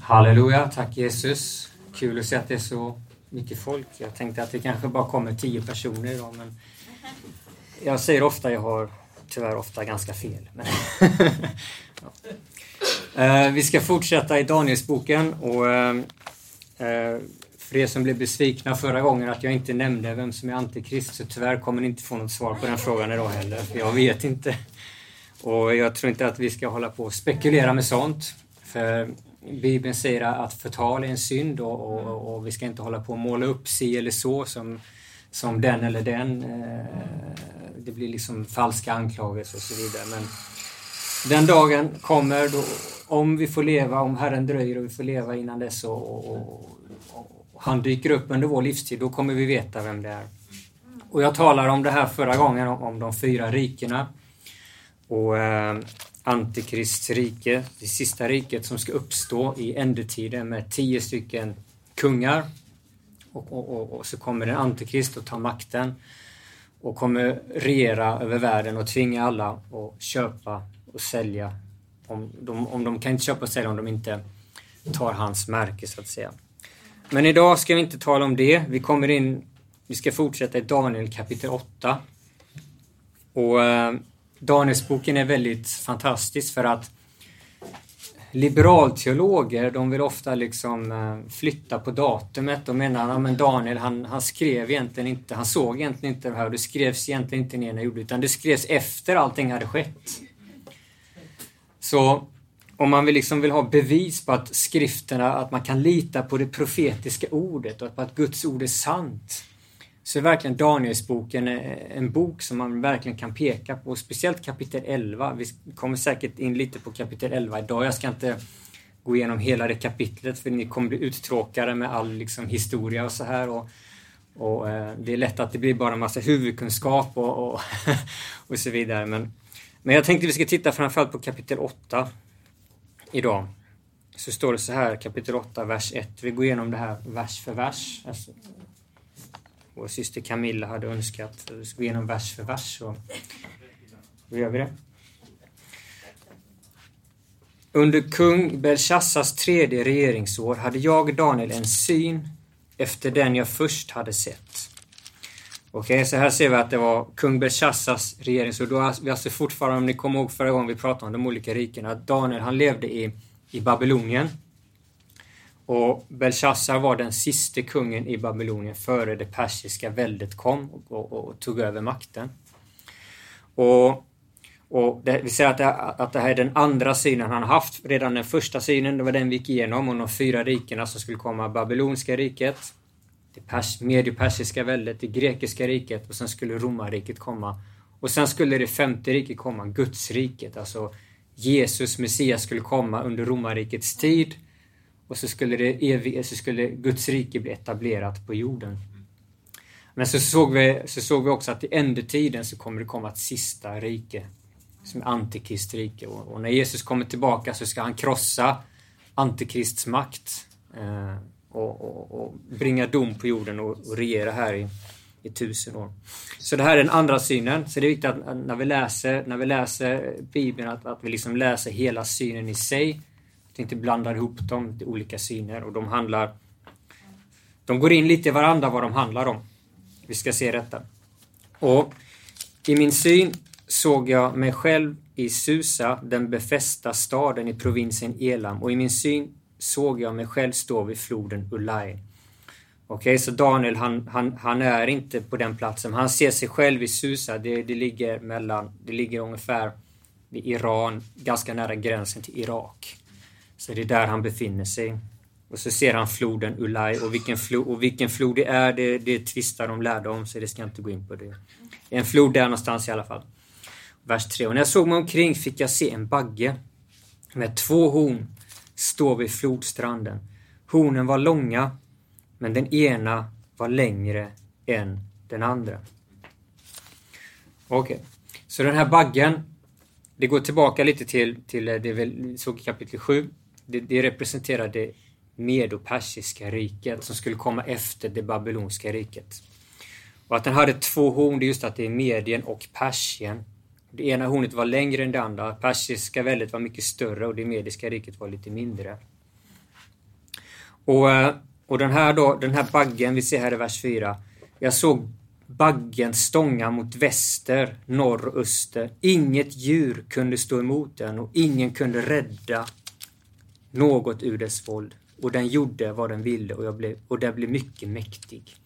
Halleluja, tack Jesus. Kul att se att det är så mycket folk. Jag tänkte att det kanske bara kommer tio personer idag men jag säger ofta, jag har tyvärr ofta ganska fel. Men ja. Eh, vi ska fortsätta i Danielsboken och eh, eh, för er som blev besvikna förra gången att jag inte nämnde vem som är antikrist så tyvärr kommer ni inte få något svar på den frågan idag heller. För jag vet inte. Och jag tror inte att vi ska hålla på och spekulera med sånt. För Bibeln säger att förtal är en synd och, och, och vi ska inte hålla på och måla upp si eller så som, som den eller den. Eh, det blir liksom falska anklagelser och så vidare. Men den dagen kommer då, om vi får leva, om Herren dröjer och vi får leva innan dess och, och, och, han dyker upp under vår livstid, då kommer vi veta vem det är. Och jag talade om det här förra gången, om, om de fyra rikena. Och eh, Antikrists rike, det sista riket som ska uppstå i ändetiden med tio stycken kungar. Och, och, och, så kommer en Antikrist att ta makten och kommer regera över världen och tvinga alla att köpa och sälja. Om de, om de kan inte köpa och sälja om de inte tar hans märke så att säga. Men idag ska vi inte tala om det. Vi kommer in, vi ska fortsätta i Daniel kapitel 8. Och eh, Danielsboken är väldigt fantastisk för att liberalteologer, de vill ofta liksom eh, flytta på datumet. De menar att Daniel, han, han skrev egentligen inte, han såg egentligen inte det här och det skrevs egentligen inte ner när gjorde utan det skrevs efter allting hade skett. Så om man vill, liksom vill ha bevis på att skrifterna, att man kan lita på det profetiska ordet och på att Guds ord är sant, så är verkligen Danielsboken eh, en bok som man verkligen kan peka på. Speciellt kapitel 11. Vi kommer säkert in lite på kapitel 11 idag. Jag ska inte gå igenom hela det kapitlet för ni kommer bli uttråkade med all liksom, historia och så här. Och, och eh, det är lätt att det blir bara en massa huvudkunskap och, och, och så vidare. Men, men jag tänkte vi ska titta framförallt på kapitel 8 idag. Så står det så här, kapitel 8, vers 1. Vi går igenom det här vers för vers. Alltså, vår syster Camilla hade önskat vi ska gå igenom vers för vers. Så då gör vi det. Under kung Belshazzars tredje regeringsår hade jag, Daniel, en syn efter den jag först hade sett. Okej, okay, så här ser vi att det var kung Belshazzars regeringsår. Då är vi alltså fortfarande, om ni kommer ihåg förra gången vi pratade om de olika rikena, att Daniel han levde i, i Babylonien. Och Belshazzar var den siste kungen i Babylonien före det persiska väldet kom och, och, och tog över makten. Och, och det, vi säger att det, att det här är den andra synen han haft. Redan den första synen, det var den vi gick igenom, om de fyra rikena som skulle komma. Babyloniska riket, det pers, mediepersiska väldet, det grekiska riket och sen skulle romarriket komma. Och sen skulle det femte riket komma, Gudsriket, alltså Jesus, Messias, skulle komma under romarrikets tid och så skulle, det så skulle Guds rike bli etablerat på jorden. Men så såg vi, så såg vi också att i ändetiden så kommer det komma ett sista rike som är Antikristrike. Och, och när Jesus kommer tillbaka så ska han krossa Antikrists makt eh, och, och, och, bringa dom på jorden och, och regera här i, i tusen år. Så det här är den andra synen. Så det är viktigt att när vi läser, när vi läser Bibeln att, att vi liksom läser hela synen i sig inte blandar ihop dem till olika syner och de handlar... De går in lite i varandra vad de handlar om. Vi ska se detta. Och i min syn såg jag mig själv i Susa, den befästa staden i provinsen Elam och i min syn såg jag mig själv stå vid floden Ulai. Okej, okay, så Daniel han, han, han är inte på den platsen. Han ser sig själv i Susa. Det, det, ligger mellan, det ligger ungefär vid Iran, ganska nära gränsen till Irak. Så det är där han befinner sig. Och så ser han floden Ulai och vilken, flod, och vilken flod det är, det, det tvistar de lärde om så det ska jag inte gå in på. Det Det är en flod där någonstans i alla fall. Vers 3. Och när jag såg mig omkring fick jag se en bagge med två horn stå vid flodstranden. Hornen var långa, men den ena var längre än den andra. Okej, okay. så den här baggen, det går tillbaka lite till, till det vi såg i kapitel 7 det, det representerar det medopersiska riket som skulle komma efter det babyloniska riket. Och att den hade två horn, det är just att det är Medien och Persien. Det ena hornet var längre än det andra. Persiska väldet var mycket större och det mediska riket var lite mindre. Och, eh, och den här då, den här baggen vi ser här i vers 4. Jag såg baggen stånga mot väster, norr och öster. Inget djur kunde stå emot den och ingen kunde rädda något ur dess våld. Och den gjorde vad den ville och, jag blev, och den blev mycket mäktig.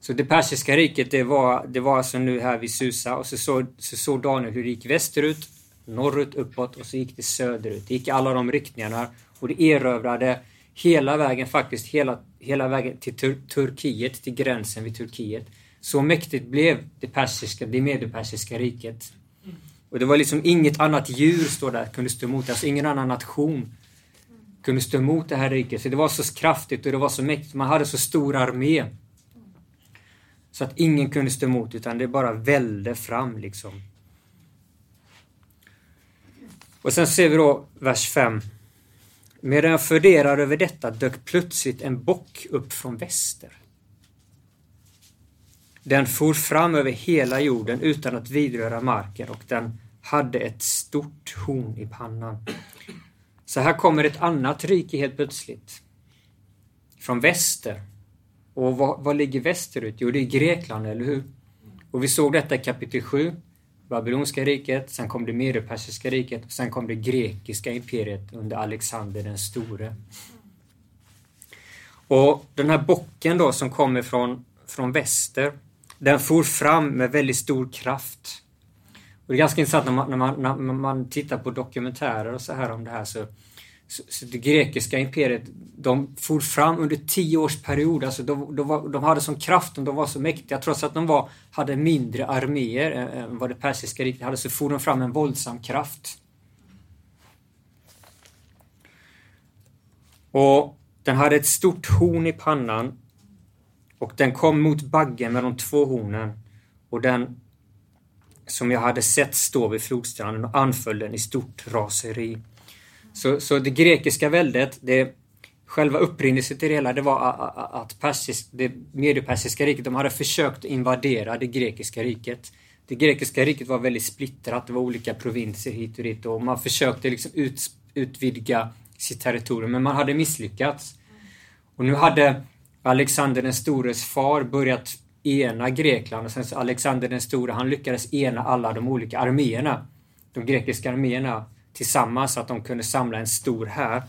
Så det persiska riket, det var, det var alltså nu här vid Susa och så såg så så Daniel hur det gick västerut, norrut, uppåt och så gick det söderut. Det gick i alla de riktningarna och det erövrade hela vägen faktiskt, hela, hela vägen till Tur Turkiet, till gränsen vid Turkiet. Så mäktigt blev det persiska, det medelpersiska riket. Och det var liksom inget annat djur, står där, kunde stå emot, alltså ingen annan nation kunde stå emot det här riket. för det var så kraftigt och det var så mäktigt, man hade så stor armé. Så att ingen kunde stå emot utan det bara välde fram liksom. Och sen ser vi då vers 5. Medan jag funderar över detta dök plötsligt en bock upp från väster. Den for fram över hela jorden utan att vidröra marken och den hade ett stort horn i pannan. Så här kommer ett annat rike helt plötsligt. Från väster. Och vad, vad ligger västerut? Jo, det är Grekland, eller hur? Och vi såg detta i kapitel 7. Babylonska riket, sen kom det Medopersiska riket och sen kom det grekiska imperiet under Alexander den store. Och den här bocken då som kommer från, från väster, den for fram med väldigt stor kraft. Och det är ganska intressant när man, när man, när man tittar på dokumentärer och så här om det här så så, så det grekiska imperiet, de for fram under tio års period. Alltså de, de, var, de hade sån kraft de var så mäktiga. Trots att de var, hade mindre arméer än vad det persiska riket hade så for de fram en våldsam kraft. Och den hade ett stort horn i pannan och den kom mot baggen med de två hornen och den som jag hade sett stå vid flodstranden och anföll den i stort raseri. Så, så det grekiska väldet, det, själva upprinnelsen till det hela, det var att persisk, det mediepersiska riket, de hade försökt invadera det grekiska riket. Det grekiska riket var väldigt splittrat, det var olika provinser hit och dit och man försökte liksom ut, utvidga sitt territorium, men man hade misslyckats. Och nu hade Alexander den stores far börjat ena Grekland och sen så Alexander den store, han lyckades ena alla de olika arméerna. De grekiska arméerna tillsammans så att de kunde samla en stor här.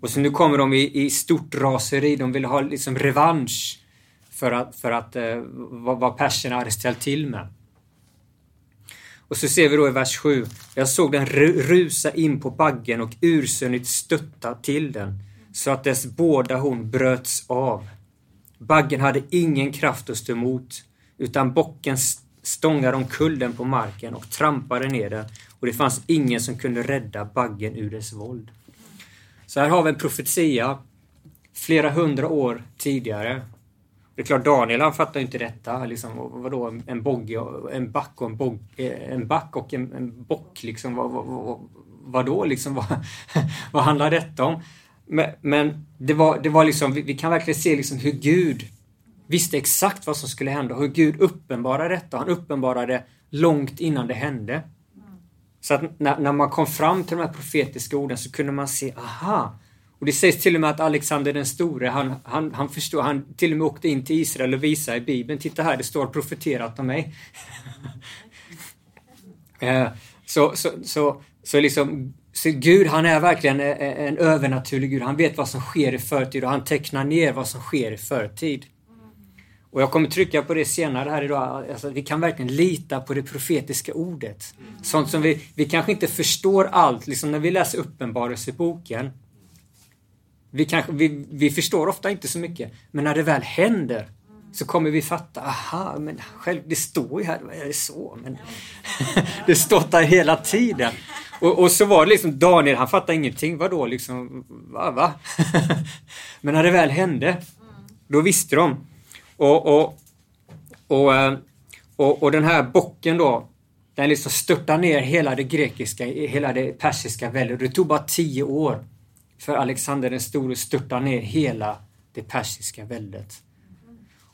Och så nu kommer de i, i stort raseri. De vill ha liksom revansch för att, för att eh, vad, vad perserna hade ställt till med. Och så ser vi då i vers 7. Jag såg den rusa in på baggen och ursinnigt stötta till den så att dess båda horn bröts av. Baggen hade ingen kraft att stå emot utan bocken stångade omkull den på marken och trampade ner den och det fanns ingen som kunde rädda baggen ur dess våld. Så här har vi en profetia flera hundra år tidigare. Det är klart, Daniel han fattar inte detta. Liksom, vadå, en, bogg, en back och en, bogg, eh, en back och en, en bock. Liksom, vad, vad, vad, vadå, liksom, vad, vad handlar detta om? Men, men, det, var, det var liksom, vi, vi kan verkligen se liksom hur Gud visste exakt vad som skulle hända. Hur Gud uppenbarade detta. Han uppenbarade långt innan det hände. Så att när, när, man kom fram till de här profetiska orden så kunde man se, aha! Och det sägs till och med att Alexander den store, han, han, han förstod, han till och med åkte in till Israel och visade i Bibeln, titta här, det står profeterat om mig. Eh, så, så, så, så liksom, så Gud han är verkligen e- e- en övernaturlig Gud. Han vet vad som sker i förtid och han tecknar ner vad som sker i förtid. Och jag kommer trycka på det senare här idag. Alltså, vi kan verkligen lita på det profetiska ordet. Sånt som vi, vi kanske inte förstår allt, liksom när vi läser Uppenbarelseboken. Vi, kanske, vi, vi förstår ofta inte så mycket, men när det väl händer så kommer vi fatta, aha, men själv, det står ju här, är det så? Men det står där hela tiden. Och, och, så var det liksom, Daniel han fattade ingenting, vadå liksom, va, va? men när det väl hände, då visste de. Och, och, och, eh, och, och den här bocken då, den liksom störtar ner hela det grekiska, hela det persiska väldet. Det tog bara tio år för Alexander den store att störta ner hela det persiska väldet.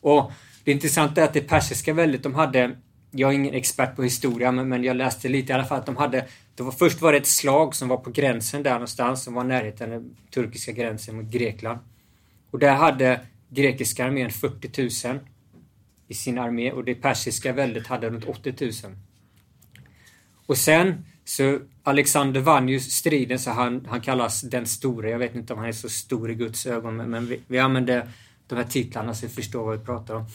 Och det intressanta är att det persiska väldet, de hade, jag är ingen expert på historia, men, men jag läste lite i alla fall att de hade, det var, först var det ett slag som var på gränsen där någonstans, som var närheten av den turkiska gränsen mot Grekland. Och där hade grekiska armén 40 000 i sin armé och det persiska väldet hade runt 80 000. Och sen så Alexander vann ju striden så han, han kallas den store. Jag vet inte om han är så stor i Guds ögon men, men vi, vi använder de här titlarna så vi förstår vad vi pratar om.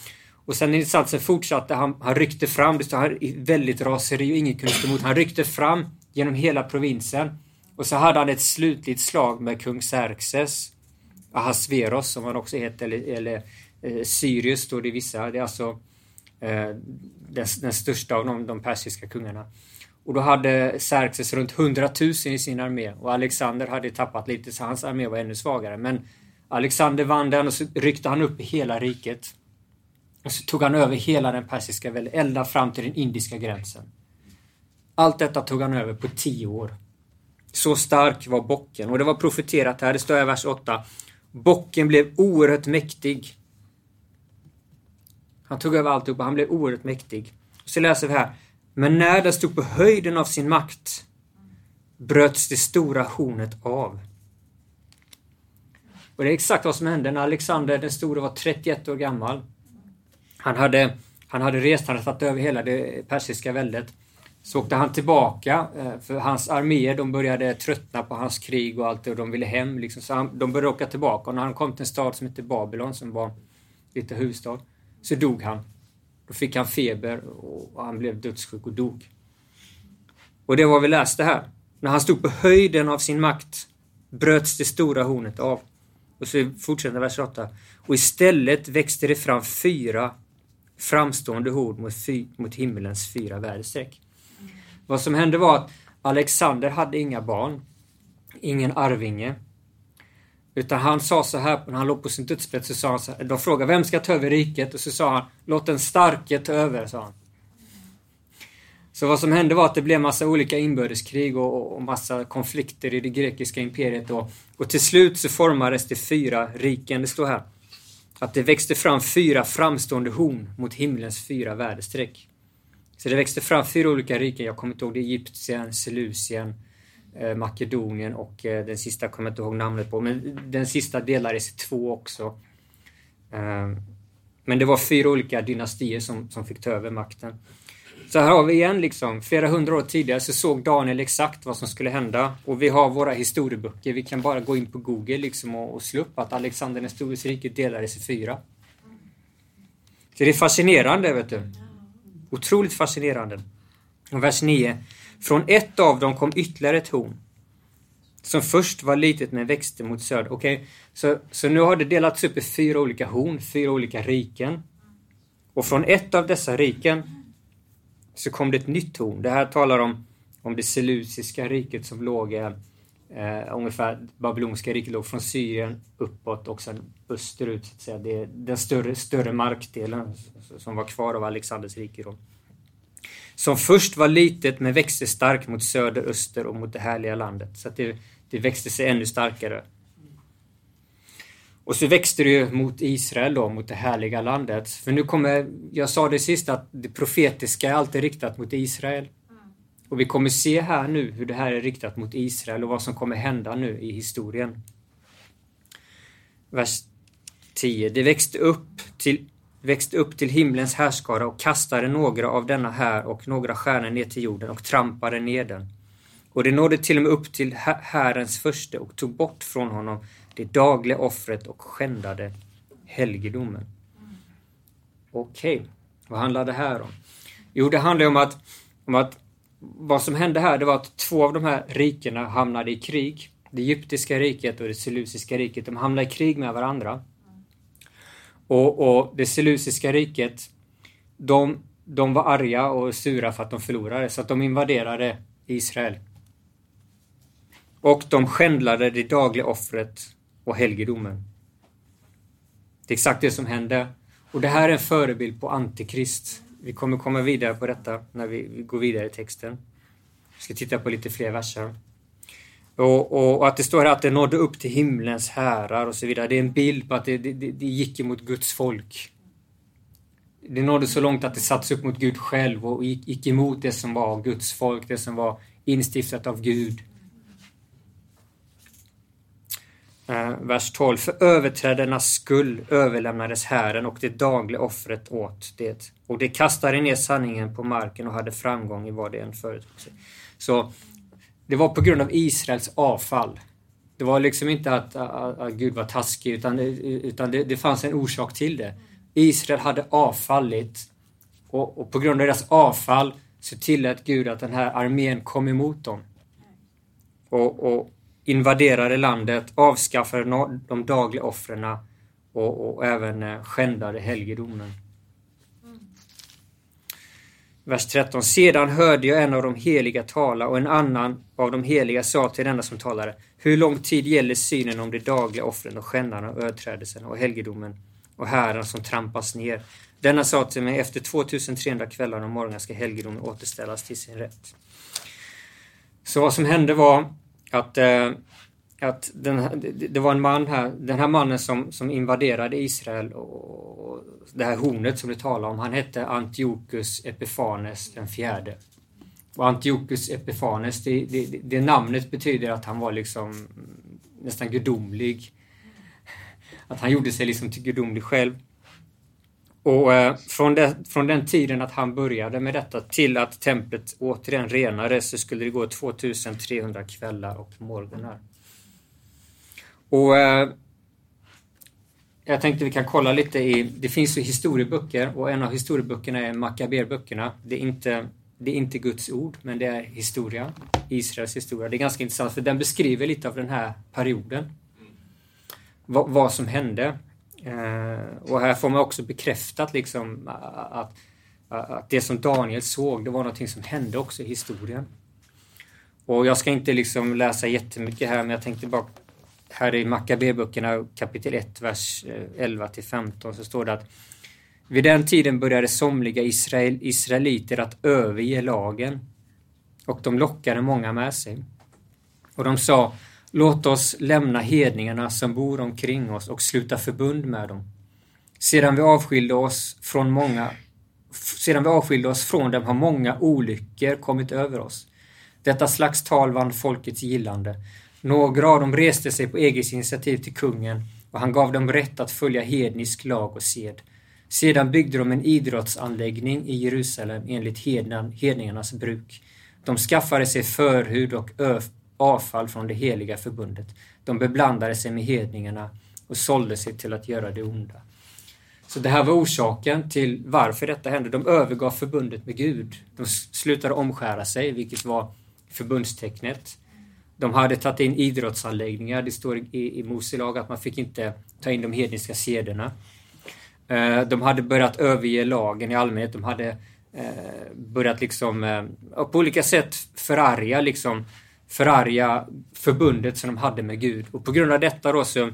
Och sen insatsen fortsatte. Han, han ryckte fram, det står här väldigt raseri och ingen kunde stå emot. Han ryckte fram genom hela provinsen. Och så hade han ett slutligt slag med kung Xerxes. Ahasveros som han också heter, eller, eller eh, Sirius står det i vissa. Det är alltså eh, den, den, största av de, de persiska kungarna. Och då hade Xerxes runt 100 000 i sin armé och Alexander hade tappat lite så hans armé var ännu svagare. Men Alexander vann den och så ryckte han upp hela riket. Och så tog han över hela den persiska väldet, ända fram till den indiska gränsen. Allt detta tog han över på tio år. Så stark var bocken. Och det var profeterat här, det står i vers 8. Bocken blev oerhört mäktig. Han tog över alltihopa, han blev oerhört mäktig. Så läser vi här. Men när den stod på höjden av sin makt bröts det stora hornet av. Och det är exakt vad som hände när Alexander den store var 31 år gammal. Han hade, han hade rest, han hade tagit över hela det persiska väldet. Så åkte han tillbaka, eh, för hans arméer de började tröttna på hans krig och allt och de ville hem. Liksom. Så han, de började åka tillbaka och när han kom till en stad som hette Babylon, som var lite huvudstad, så dog han. Då fick han feber och han blev dödssjuk och dog. Och det var vi läste här. När han stod på höjden av sin makt bröts det stora hornet av. Och så fortsätter vers 8. Och istället växte det fram fyra framstående hot mot, mot himmelens fyra väderstreck. Vad som hände var att Alexander hade inga barn, ingen arvinge. Utan han sa så här, när han låg på sin dödsbädd, så sa han så här, de frågade vem ska ta över riket? Och så sa han, låt den starke ta över, sa han. Så vad som hände var att det blev massa olika inbördeskrig och, och massa konflikter i det grekiska imperiet. Och, och till slut så formades det fyra riken, det står här. Att det växte fram fyra framstående horn mot himlens fyra väderstreck. Så det växte fram fyra olika riken. Jag kommer inte ihåg det. Egypten, Selusien, eh, Makedonien och eh, den sista kommer jag inte ihåg namnet på. Men den sista delades i två också. Eh, men det var fyra olika dynastier som, som fick ta över makten. Så här har vi igen liksom, flera hundra år tidigare så såg Daniel exakt vad som skulle hända. Och vi har våra historieböcker. Vi kan bara gå in på Google liksom och, och slå upp att Alexander den stores rike delades i fyra. Så det är fascinerande, vet du. Otroligt fascinerande. Och vers 9. Från ett av dem kom ytterligare ett horn. Som först var litet men växte mot söder. Okej, okay. så, så nu har det delats upp i fyra olika horn, fyra olika riken. Och från ett av dessa riken så kom det ett nytt torn. Det här talar om, om det selusiska riket som låg eh, eh, ungefär, babyloniska riket låg från Syrien uppåt och sen österut. Så att säga. Det är den större, större markdelen som var kvar av Alexanders rike. Då. Som först var litet men växte starkt mot söder, öster och mot det härliga landet. Så att det, det växte sig ännu starkare. Och så växte det ju mot Israel då, mot det härliga landet. För nu kommer, jag sa det sist att det profetiska är alltid riktat mot Israel. Och vi kommer se här nu hur det här är riktat mot Israel och vad som kommer hända nu i historien. Vers 10. Det växte upp till, växte upp till himlens härskara och kastade några av denna här och några stjärnor ner till jorden och trampade ner den. Och det nådde till och med upp till Herrens första och tog bort från honom det dagliga offret och skändade helgedomen. Okej, okay. vad handlar det här om? Jo, det handlar om att, om att vad som hände här, det var att två av de här rikena hamnade i krig. Det egyptiska riket och det selusiska riket, de hamnade i krig med varandra. Och, och det selusiska riket, de, de var arga och sura för att de förlorade, så att de invaderade Israel. Och de skändlade det dagliga offret och helgedomen. Det är exakt det som hände. Och det här är en förebild på Antikrist. Vi kommer komma vidare på detta när vi går vidare i texten. Vi ska titta på lite fler verser. Och, och, och, att det står här att det nådde upp till himlens härar och så vidare. Det är en bild på att det, det, det gick emot Guds folk. Det nådde så långt att det sattes upp mot Gud själv och gick, gick emot det som var Guds folk, det som var instiftat av Gud. Eh, vers 12. För överträdarnas skull överlämnades Herren och det dagliga offret åt det. Och det kastade ner sanningen på marken och hade framgång i vad det än företog sig. Så det var på grund av Israels avfall. Det var liksom inte att, att, att Gud var taskig utan, utan det, det fanns en orsak till det. Israel hade avfallit och, och på grund av deras avfall så tillät Gud att den här armén kom emot dem. Och, och invaderade landet, avskaffade de dagliga offren och, och även eh, skändade helgedomen. Vers 13. Sedan hörde jag en av de heliga tala och en annan av de heliga sa till denna som talade Hur lång tid gäller synen om de dagliga offren och skändarna och överträdelserna och helgedomen och hären som trampas ner? Denna sa till mig efter 2300 kvällar och morgnar ska helgedomen återställas till sin rätt. Så vad som hände var att, eh, att den, det var en man här, den här mannen som, som invaderade Israel och, och det här hornet som du talar om, han hette Antiochus Epifanes den fjärde. Och Antiochus Epifanes, det, det, det, namnet betyder att han var liksom nästan gudomlig. Att han gjorde sig liksom till gudomlig själv. Och eh, från, det, från den tiden att han började med detta till att templet återigen renades så skulle det gå 2300 kvällar och morgnar. Och eh, jag tänkte vi kan kolla lite i, det finns ju historieböcker och en av historieböckerna är Makaberböckerna. Det är inte det är inte Guds ord, men det är historia. Israels historia. Det är ganska intressant för den beskriver lite av den här perioden. vad, vad som hände. Eh, och här får man också bekräftat liksom att, att det som Daniel såg, det var någonting som hände också i historien. Och jag ska inte liksom läsa jättemycket här, men jag tänkte bara här i Makabeböckerna kapitel 1, vers eh, 11 till 15 så står det att vid den tiden började somliga Israel, israeliter att överge lagen och de lockade många med sig. Och de sa Låt oss lämna hedningarna som bor omkring oss och sluta förbund med dem. Sedan vi avskilde oss från många sedan vi avskilde oss från dem har många olyckor kommit över oss. Detta slags tal vann folkets gillande. Några av dem reste sig på eget initiativ till kungen och han gav dem rätt att följa hednisk lag och sed. Sedan byggde de en idrottsanläggning i Jerusalem enligt hedningarnas bruk. De skaffade sig förhud och avfall från det heliga förbundet. De beblandade sig med hedningarna och sålde sig till att göra det onda. Så det här var orsaken till varför detta hände. De övergav förbundet med Gud. De slutade omskära sig, vilket var förbundstecknet. De hade tagit in idrottsanläggningar. Det står i, i Mose lag att man fick inte ta in de hedniska sederna. Eh, de hade börjat överge lagen i allmänhet. De hade eh, börjat liksom eh, på olika sätt förarga liksom förarga förbundet som de hade med Gud. Och på grund av detta då så,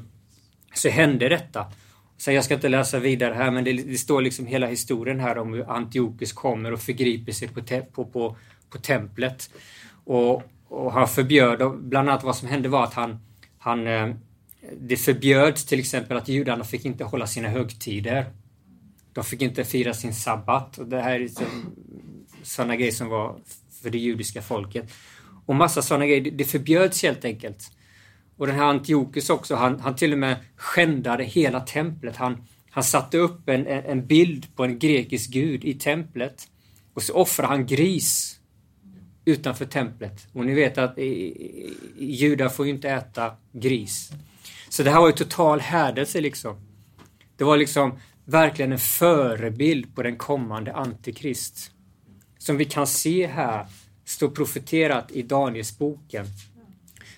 så hände detta. Så jag ska inte läsa vidare här, men det, det står liksom hela historien här om hur Antiochus kommer och förgriper sig på, te, på, på, på templet. Och, och han förbjöd, bland annat vad som hände var att han, han eh, det förbjöds till exempel att judarna fick inte hålla sina högtider. De fick inte fira sin sabbat. Och det här är liksom sådana grejer som var för det judiska folket. Och massa sådana grejer. Det förbjöds helt enkelt. Och den här Antiochus också, han, han till och med skändade hela templet. Han, han satte upp en, en bild på en grekisk gud i templet. Och så offrade han gris utanför templet. Och ni vet att judar får ju inte äta gris. Så det här var ju total härdelse liksom. Det var liksom verkligen en förebild på den kommande Antikrist. Som vi kan se här står profeterat i Danielsboken.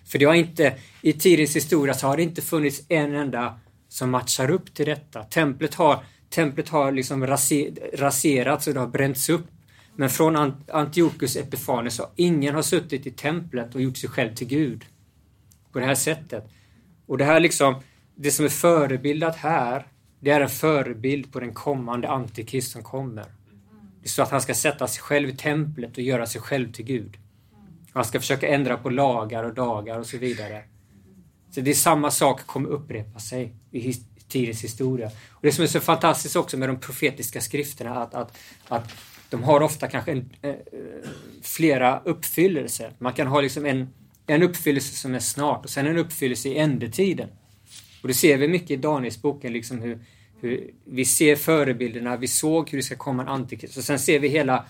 För det har inte, i tidens historia så har det inte funnits en enda som matchar upp till detta. Templet har, templet har liksom raserats och det har bränts upp. Men från Antiochus Epifanes så ingen har suttit i templet och gjort sig själv till Gud. På det här sättet. Och det här liksom, det som är förebildat här, det är en förebild på den kommande antikrist som kommer. Det står att han ska sätta sig själv i templet och göra sig själv till Gud. Han ska försöka ändra på lagar och dagar och så vidare. Så det är samma sak kommer upprepa sig i tidens historia. Och Det som är så fantastiskt också med de profetiska skrifterna att, att, att de har ofta kanske en, eh, flera uppfyllelser. Man kan ha liksom en, en uppfyllelse som är snart och sen en uppfyllelse i ändetiden. Och det ser vi mycket i Danielsboken, liksom hur, hur vi ser förebilderna, vi såg hur det ska komma en antikrist. Och sen ser vi hela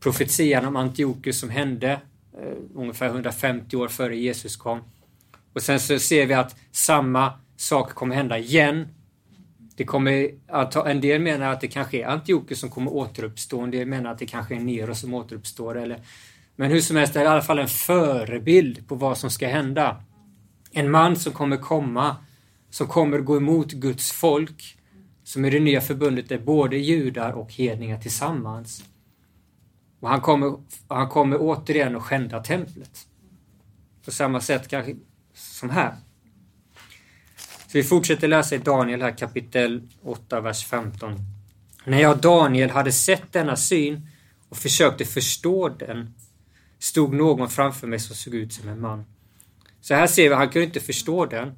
profetian om Antiochus som hände eh, ungefär 150 år före Jesus kom. Och sen så ser vi att samma sak kommer hända igen. Det kommer att, en del menar att det kanske är Antiochus som kommer återuppstå, en del menar att det kanske är Nero som återuppstår. Eller, men hur som helst, det är i alla fall en förebild på vad som ska hända. En man som kommer komma, som kommer gå emot Guds folk, som i det nya förbundet är både judar och hedningar tillsammans. Och han kommer, han kommer återigen att skända templet. På samma sätt kanske som här. Så vi fortsätter läsa i Daniel här kapitel 8, vers 15. När jag, Daniel, hade sett denna syn och försökte förstå den stod någon framför mig som såg ut som en man. Så här ser vi, han kunde inte förstå den.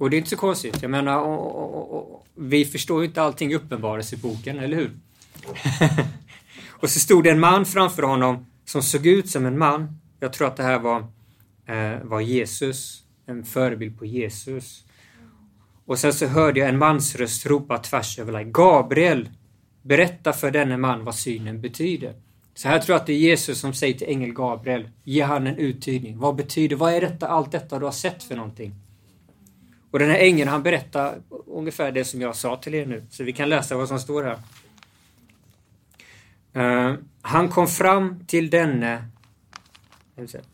Och det är inte så konstigt. Jag menar, och, och, och, vi förstår ju inte allting i Uppenbarelseboken, eller hur? och så stod det en man framför honom som såg ut som en man. Jag tror att det här var, eh, var Jesus, en förebild på Jesus. Och sen så hörde jag en mansröst ropa tvärs över Gabriel, berätta för denne man vad synen betyder. Så här tror jag att det är Jesus som säger till ängel Gabriel, ge han en uttydning. Vad betyder, vad är detta, allt detta du har sett för någonting? Och den här ängeln han berättar ungefär det som jag sa till er nu, så vi kan läsa vad som står här. Uh, han kom fram till denne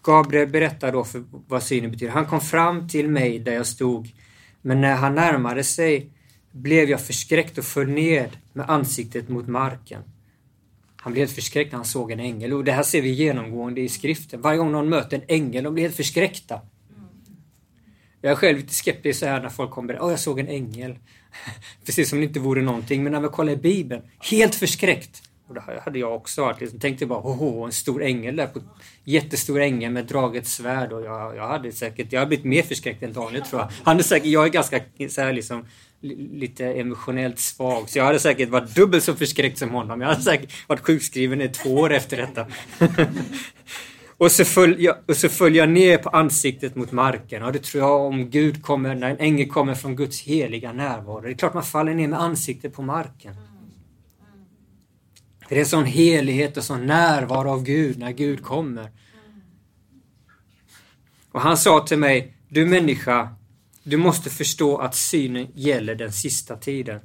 Gabriel berättar då för vad synen betyder. Han kom fram till mig där jag stod, men när han närmade sig blev jag förskräckt och föll ned med ansiktet mot marken. Han blev helt förskräckt när han såg en ängel och det här ser vi genomgående i skriften. Varje gång någon möter en ängel, de blir helt förskräckta. Jag är själv lite skeptisk så här när folk kommer och jag såg en ängel. Precis som det inte vore någonting. Men när man kollar i Bibeln, helt förskräckt. Och det hade jag också varit. Liksom, tänkte bara, åh, en stor ängel där. På, jättestor ängel med draget svärd. Och jag, jag hade säkert, jag hade blivit mer förskräckt än Daniel tror jag. Han är säkert, jag är ganska så här liksom lite emotionellt svag. Så jag hade säkert varit dubbelt så förskräckt som honom. Jag hade säkert varit sjukskriven i två år efter detta. och, så föll jag, och så föll jag ner på ansiktet mot marken. Ja, det tror jag om Gud kommer, när en ängel kommer från Guds heliga närvaro. Det är klart man faller ner med ansiktet på marken. Det är en sån helighet och sån närvaro av Gud när Gud kommer. Och han sa till mig, du människa, du måste förstå att synen gäller den sista tiden.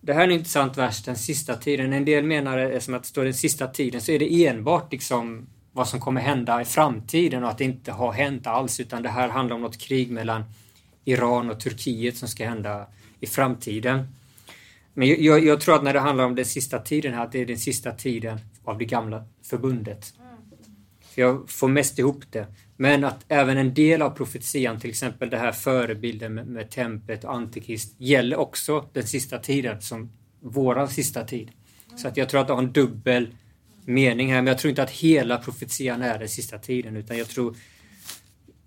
Det här är en intressant vers, den sista tiden. En del menar det som att det står den sista tiden, så är det enbart liksom vad som kommer hända i framtiden och att det inte har hänt alls, utan det här handlar om något krig mellan Iran och Turkiet som ska hända i framtiden. Men jag, jag, tror att när det handlar om den sista tiden här, att det är den sista tiden av det gamla förbundet. För jag får mest ihop det. Men att även en del av profetian, till exempel det här förebilden med, med templet och antikrist, gäller också den sista tiden som våran sista tid. Så att jag tror att det har en dubbel mening här, men jag tror inte att hela profetian är den sista tiden, utan jag tror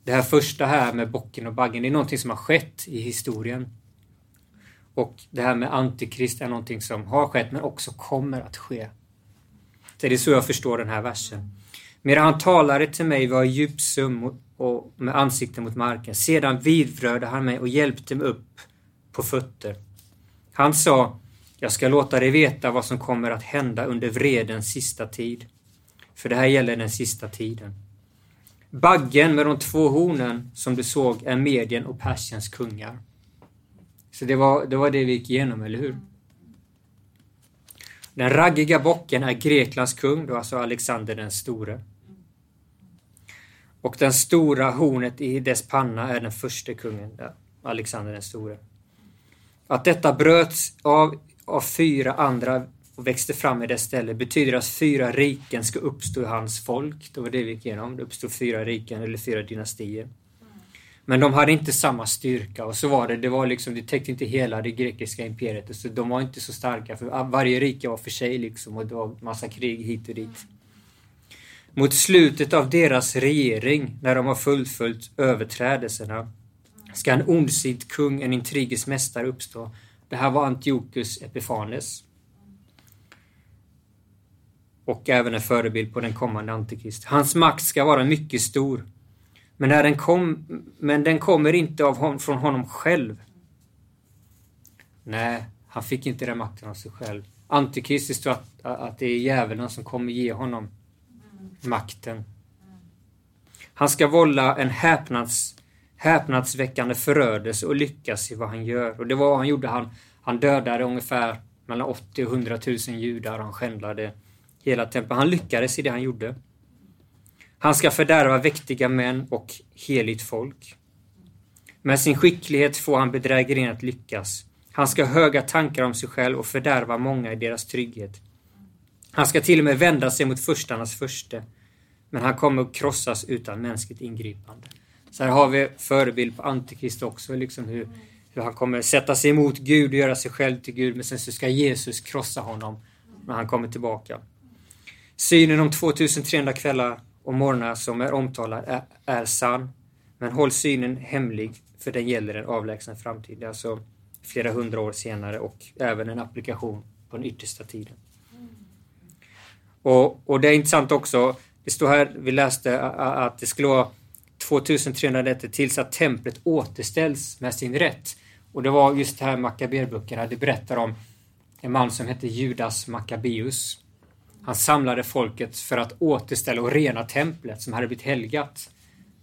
det här första här med bocken och baggen, det är någonting som har skett i historien. Och det här med antikrist är någonting som har skett, men också kommer att ske. Så det är så jag förstår den här versen. Medan han talade till mig var jag djup sum och med ansiktet mot marken. Sedan vidrörde han mig och hjälpte mig upp på fötter. Han sa, jag ska låta dig veta vad som kommer att hända under vredens sista tid. För det här gäller den sista tiden. Baggen med de två hornen som du såg är Medien och Persiens kungar. Så det var, det var det vi gick igenom, eller hur? Den raggiga bocken är Greklands kung, då alltså Alexander den store. Och den stora hornet i dess panna är den första kungen, där, Alexander den store. Att detta bröts av, av fyra andra och växte fram i dess ställe betyder att fyra riken ska uppstå i hans folk. Det var det vi gick igenom. Det uppstod fyra riken eller fyra dynastier. Men de hade inte samma styrka och så var det. Det var liksom, det täckte inte hela det grekiska imperiet. Så de var inte så starka för varje rike var för sig liksom och det var massa krig hit och dit. Mot slutet av deras regering, när de har fullföljt överträdelserna, ska en ondsint kung, en intrigisk mästare uppstå. Det här var Antiochus Epifanes. Och även en förebild på den kommande Antikrist. Hans makt ska vara mycket stor Men, när den, kom, men den kommer inte av hon, från honom själv. Nej, han fick inte den makten av sig själv. Antikrist, det står att, att det är djävulen som kommer ge honom makten. Han ska vålla en häpnads, häpnadsväckande förödelse och lyckas i vad han gör. Och det var vad han gjorde. Han, han dödade ungefär mellan 80 och 100 000 judar. Han skändlade hela templet. Han lyckades i det han gjorde. Han ska fördärva mäktiga män och heligt folk. Med sin skicklighet får han bedrägerin att lyckas. Han ska ha höga tankar om sig själv och fördärva många i deras trygghet. Han ska till och med vända sig mot förstarnas förste. Men han kommer att krossas utan mänskligt ingripande. Så här har vi förebild på Antikrist också, liksom hur, hur han kommer sätta sig emot Gud och göra sig själv till Gud, men sen så ska Jesus krossa honom när han kommer tillbaka. Synen om 2300 kvällar och morgnar som är omtalad är, är sann, men håll synen hemlig för den gäller en avlägsen framtid. Alltså flera hundra år senare och även en applikation på den yttersta tiden. Och, och det är intressant också, det står här, vi läste att det skulle vara 2300 nätter tills att templet återställs med sin rätt. Och det var just det här Makaberböckerna, det berättar om en man som hette Judas Maccabeus. Han samlade folket för att återställa och rena templet som hade blivit helgat.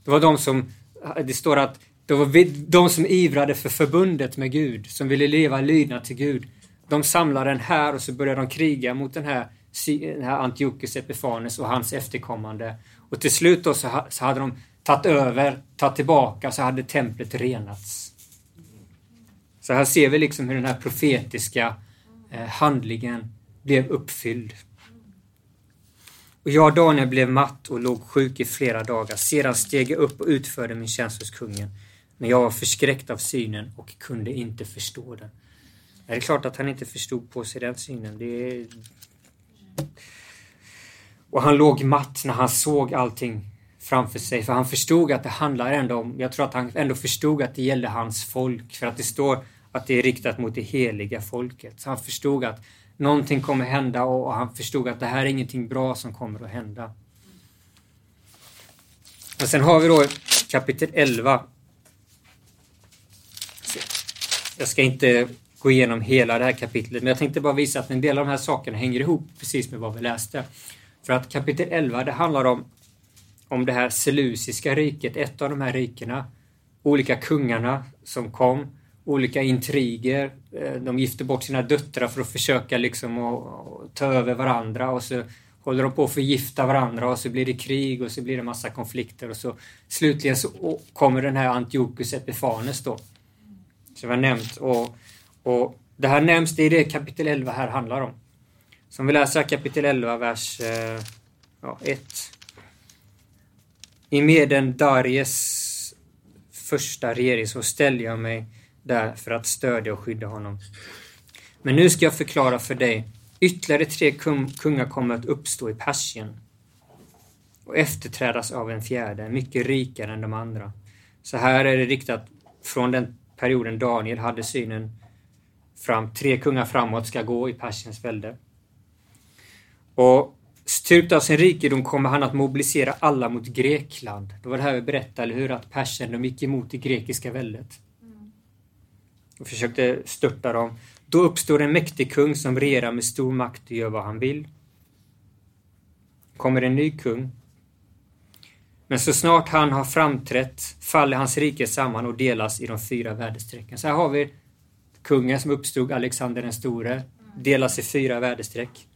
Det var de som, det står att det var de som ivrade för förbundet med Gud, som ville leva lydnad till Gud. De samlade den här och så började de kriga mot den här, den här Antiochus Epifanes och hans efterkommande. Och till slut då så, hade de tagit över, tagit tillbaka, så hade templet renats. Så här ser vi liksom hur den här profetiska eh, handlingen blev uppfylld. Och jag, Daniel, blev matt och låg sjuk i flera dagar. Sedan steg jag upp och utförde min tjänst hos kungen. Men jag var förskräckt av synen och kunde inte förstå den. Det är klart att han inte förstod på sig den synen. Det Och han låg matt när han såg allting framför sig. För han förstod att det handlar ändå om, jag tror att han ändå förstod att det gällde hans folk. För att det står att det är riktat mot det heliga folket. Så han förstod att någonting kommer hända och han förstod att det här är ingenting bra som kommer att hända. Och sen har vi då kapitel 11 jag ska inte gå igenom hela det här kapitlet, men jag tänkte bara visa att en del av de här sakerna hänger ihop precis med vad vi läste. För att kapitel 11, det handlar om, om det här selusiska riket, ett av de här rikena. Olika kungarna som kom, olika intriger. Eh, de gifte bort sina döttrar för att försöka liksom att ta över varandra och så håller de på att förgifta varandra och så blir det krig och så blir det massa konflikter och så slutligen så kommer den här Antiochus Epifanes då som jag nämnt. Och, och det här nämns, det är det kapitel 11 här handlar om. Så om vi läser kapitel 11, vers eh, ja, 1. I Meden Daries första regering så ställde jag mig där för att stödja och skydda honom. Men nu ska jag förklara för dig. Ytterligare tre kung, kungar kommer att uppstå i Persien och efterträdas av en fjärde, mycket rikare än de andra. Så här är det riktat från den perioden Daniel hade synen fram, tre kungar framåt ska gå i Persiens välde. Och styrkt av sin rikedom kommer han att mobilisera alla mot Grekland. Det var det här vi berättade, eller hur? Att Persien, de gick emot det grekiska väldet. Och försökte störta dem. Då uppstår en mäktig kung som regerar med stor makt och gör vad han vill. Kommer en ny kung men så snart han har framträtt faller hans rike samman och delas i de fyra väderstrecken. Så här har vi kungen som uppstod, Alexander den store, delas i fyra väderstreck.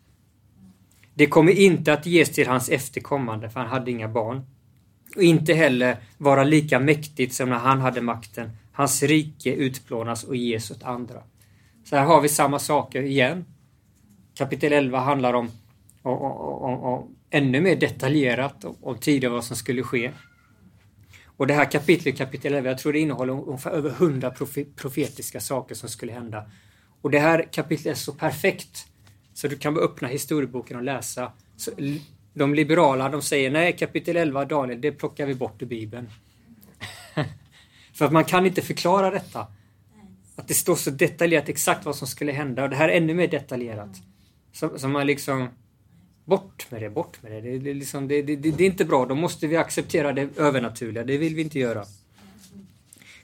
Det kommer inte att ges till hans efterkommande, för han hade inga barn. Och inte heller vara lika mäktigt som när han hade makten. Hans rike utplånas och ges åt andra. Så här har vi samma saker igen. Kapitel 11 handlar om, om, om, om ännu mer detaljerat om tidigare vad som skulle ske. Och det här kapitlet, kapitel 11, jag tror det innehåller ungefär över hundra profetiska saker som skulle hända. Och det här kapitlet är så perfekt så du kan bara öppna historieboken och läsa. Så de liberala de säger nej, kapitel 11, Daniel, det plockar vi bort ur Bibeln. För att man kan inte förklara detta. Att det står så detaljerat exakt vad som skulle hända och det här är ännu mer detaljerat. Så, så man liksom Bort med det, bort med det. Det, det, liksom, det, det, det är inte bra. Då måste vi acceptera det övernaturliga. Det vill vi inte göra.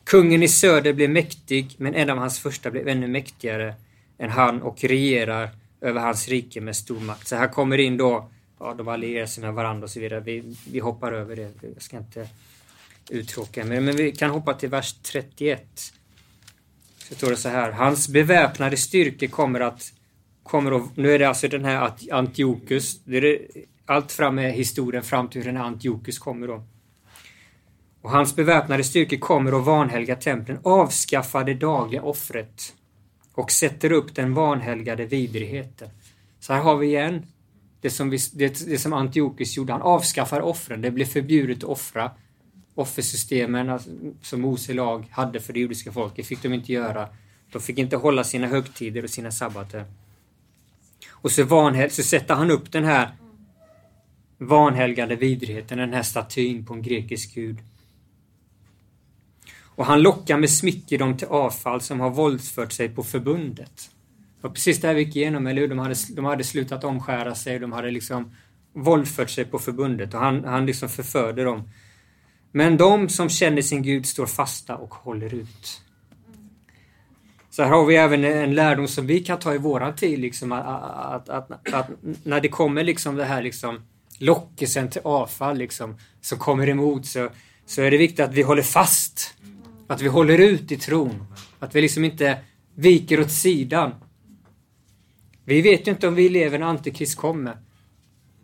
Kungen i söder blev mäktig, men en av hans första blev ännu mäktigare än han och regerar över hans rike med stor makt. Så här kommer in då, ja, de allierar sig med varandra och så vidare. Vi, vi hoppar över det. Jag ska inte uttråka men, men vi kan hoppa till vers 31. Så står det så här. Hans beväpnade styrkor kommer att kommer att, nu är det alltså den här Antiochus. Det är allt fram med historien fram till hur den här Antiochus kommer då. Och hans beväpnade styrkor kommer att vanhelga templen, avskaffa det dagliga offret och sätter upp den vanhelgade vidrigheten. Så här har vi igen det som, vi, det, det som Antiochus gjorde. Han avskaffar offren. Det blev förbjudet att offra. Offersystemen alltså, som Mose lag hade för det judiska folket fick de inte göra. De fick inte hålla sina högtider och sina sabbater. Och så, vanhel, så sätter han upp den här vanhelgade vidrigheten, den här statyn på en grekisk gud. Och han lockar med smycker dem till avfall som har våldsfört sig på förbundet. Och precis det här vi gick igenom, eller hur? De hade, de hade slutat omskära sig, de hade liksom våldfört sig på förbundet och han, han liksom förförde dem. Men de som känner sin Gud står fasta och håller ut. Så här har vi även en lärdom som vi kan ta i våran tid, liksom, att, att, att, att när det kommer liksom det här liksom, lockelsen till avfall liksom, som kommer emot så, så är det viktigt att vi håller fast. Att vi håller ut i tron. Att vi liksom inte viker åt sidan. Vi vet ju inte om vi lever när Antikrist kommer.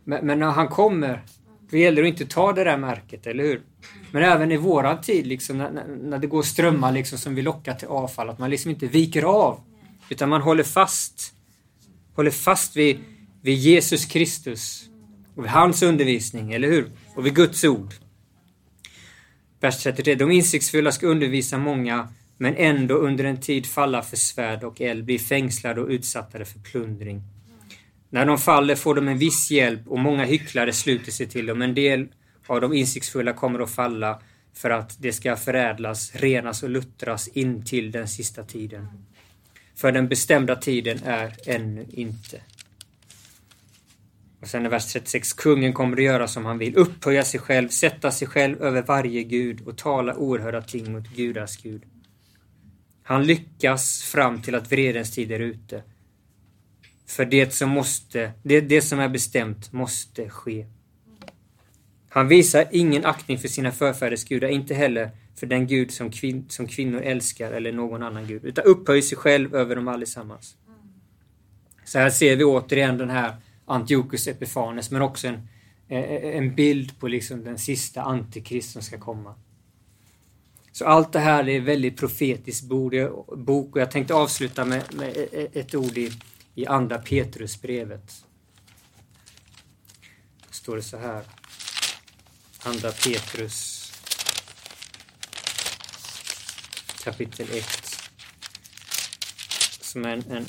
Men, men när han kommer, då gäller det att inte ta det där märket, eller hur? Men även i våran tid, liksom, när, när det går strömmar liksom, som vi lockar till avfall, att man liksom inte viker av. Utan man håller fast. Håller fast vid, vid Jesus Kristus. Och vid hans undervisning, eller hur? Och vid Guds ord. Vers 33. De insiktsfulla ska undervisa många, men ändå under en tid falla för svärd och eld, bli fängslade och utsatta för plundring. När de faller får de en viss hjälp och många hycklare sluter sig till dem. En del av de insiktsfulla kommer att falla för att det ska förädlas, renas och luttras in till den sista tiden. För den bestämda tiden är ännu inte. Och sen i vers 36. Kungen kommer att göra som han vill, upphöja sig själv, sätta sig själv över varje gud och tala oerhörda ting mot gudars gud. Han lyckas fram till att vredens tid är ute. För det som måste, det, det som är bestämt måste ske. Han visar ingen aktning för sina förfäders gudar, inte heller för den gud som, kvin som kvinnor älskar eller någon annan gud, utan upphöjer sig själv över dem allesammans. Så här ser vi återigen den här Antiochus Epifanes, men också en, eh, eh, en bild på liksom den sista antikrist som ska komma. Så allt det här är väldigt profetiskt bok och jag tänkte avsluta med, med e, e, ett ord i, i andra Petrusbrevet. Då står det så här. Andra Petrus kapitel 1. Som är en, en,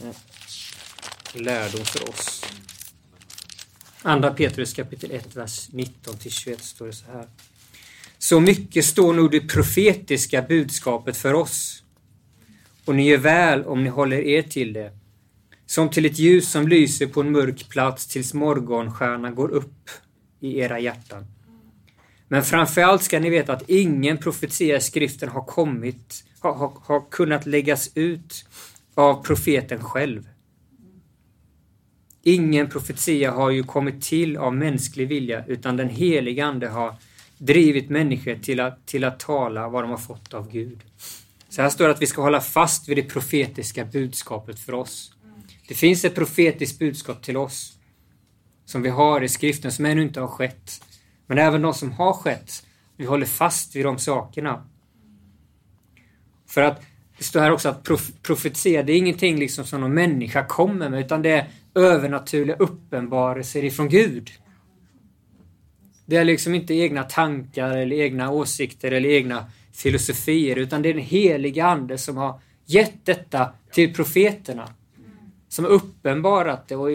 en lärdom för oss. Andra Petrus kapitel 1, vers 19 till 21 står det så här. Så mycket står nog det profetiska budskapet för oss. Och ni gör väl om ni håller er till det. Som till ett ljus som lyser på en mörk plats tills morgonstjärnan går upp i era hjärtan. Men framförallt ska ni veta att ingen profetia i skriften har kommit, har, har, har kunnat läggas ut av profeten själv. Ingen profetia har ju kommit till av mänsklig vilja utan den helige Ande har drivit människor till att, till att tala vad de har fått av Gud. Så här står det att vi ska hålla fast vid det profetiska budskapet för oss. Det finns ett profetiskt budskap till oss som vi har i skriften som ännu inte har skett. Men även de som har skett, vi håller fast vid de sakerna. För att det står här också att prof profetia, det är ingenting liksom som någon människa kommer med, utan det är övernaturliga uppenbarelser ifrån Gud. Det är liksom inte egna tankar eller egna åsikter eller egna filosofier, utan det är den heliga Ande som har gett detta till profeterna. Som har uppenbarat det och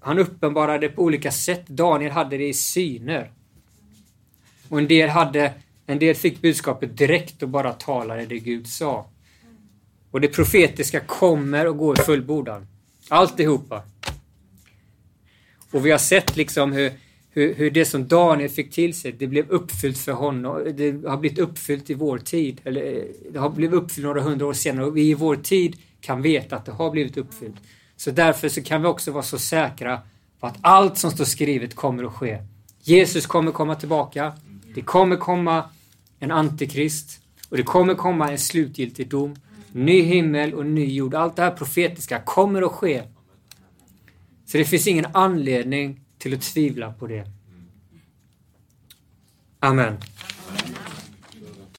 han uppenbarade det på olika sätt. Daniel hade det i syner. Och en del, hade, en del fick budskapet direkt och bara talade det Gud sa. Och det profetiska kommer och går i fullbordan. Alltihopa. Och vi har sett liksom hur, hur, hur det som Daniel fick till sig, det blev uppfyllt för honom. Det har blivit uppfyllt i vår tid. Eller det har blivit uppfyllt några hundra år senare och vi i vår tid kan veta att det har blivit uppfyllt. Så därför så kan vi också vara så säkra på att allt som står skrivet kommer att ske. Jesus kommer komma tillbaka. Det kommer komma en antikrist och det kommer komma en slutgiltig dom. Ny himmel och ny jord. Allt det här profetiska kommer att ske. Så det finns ingen anledning till att tvivla på det. Amen.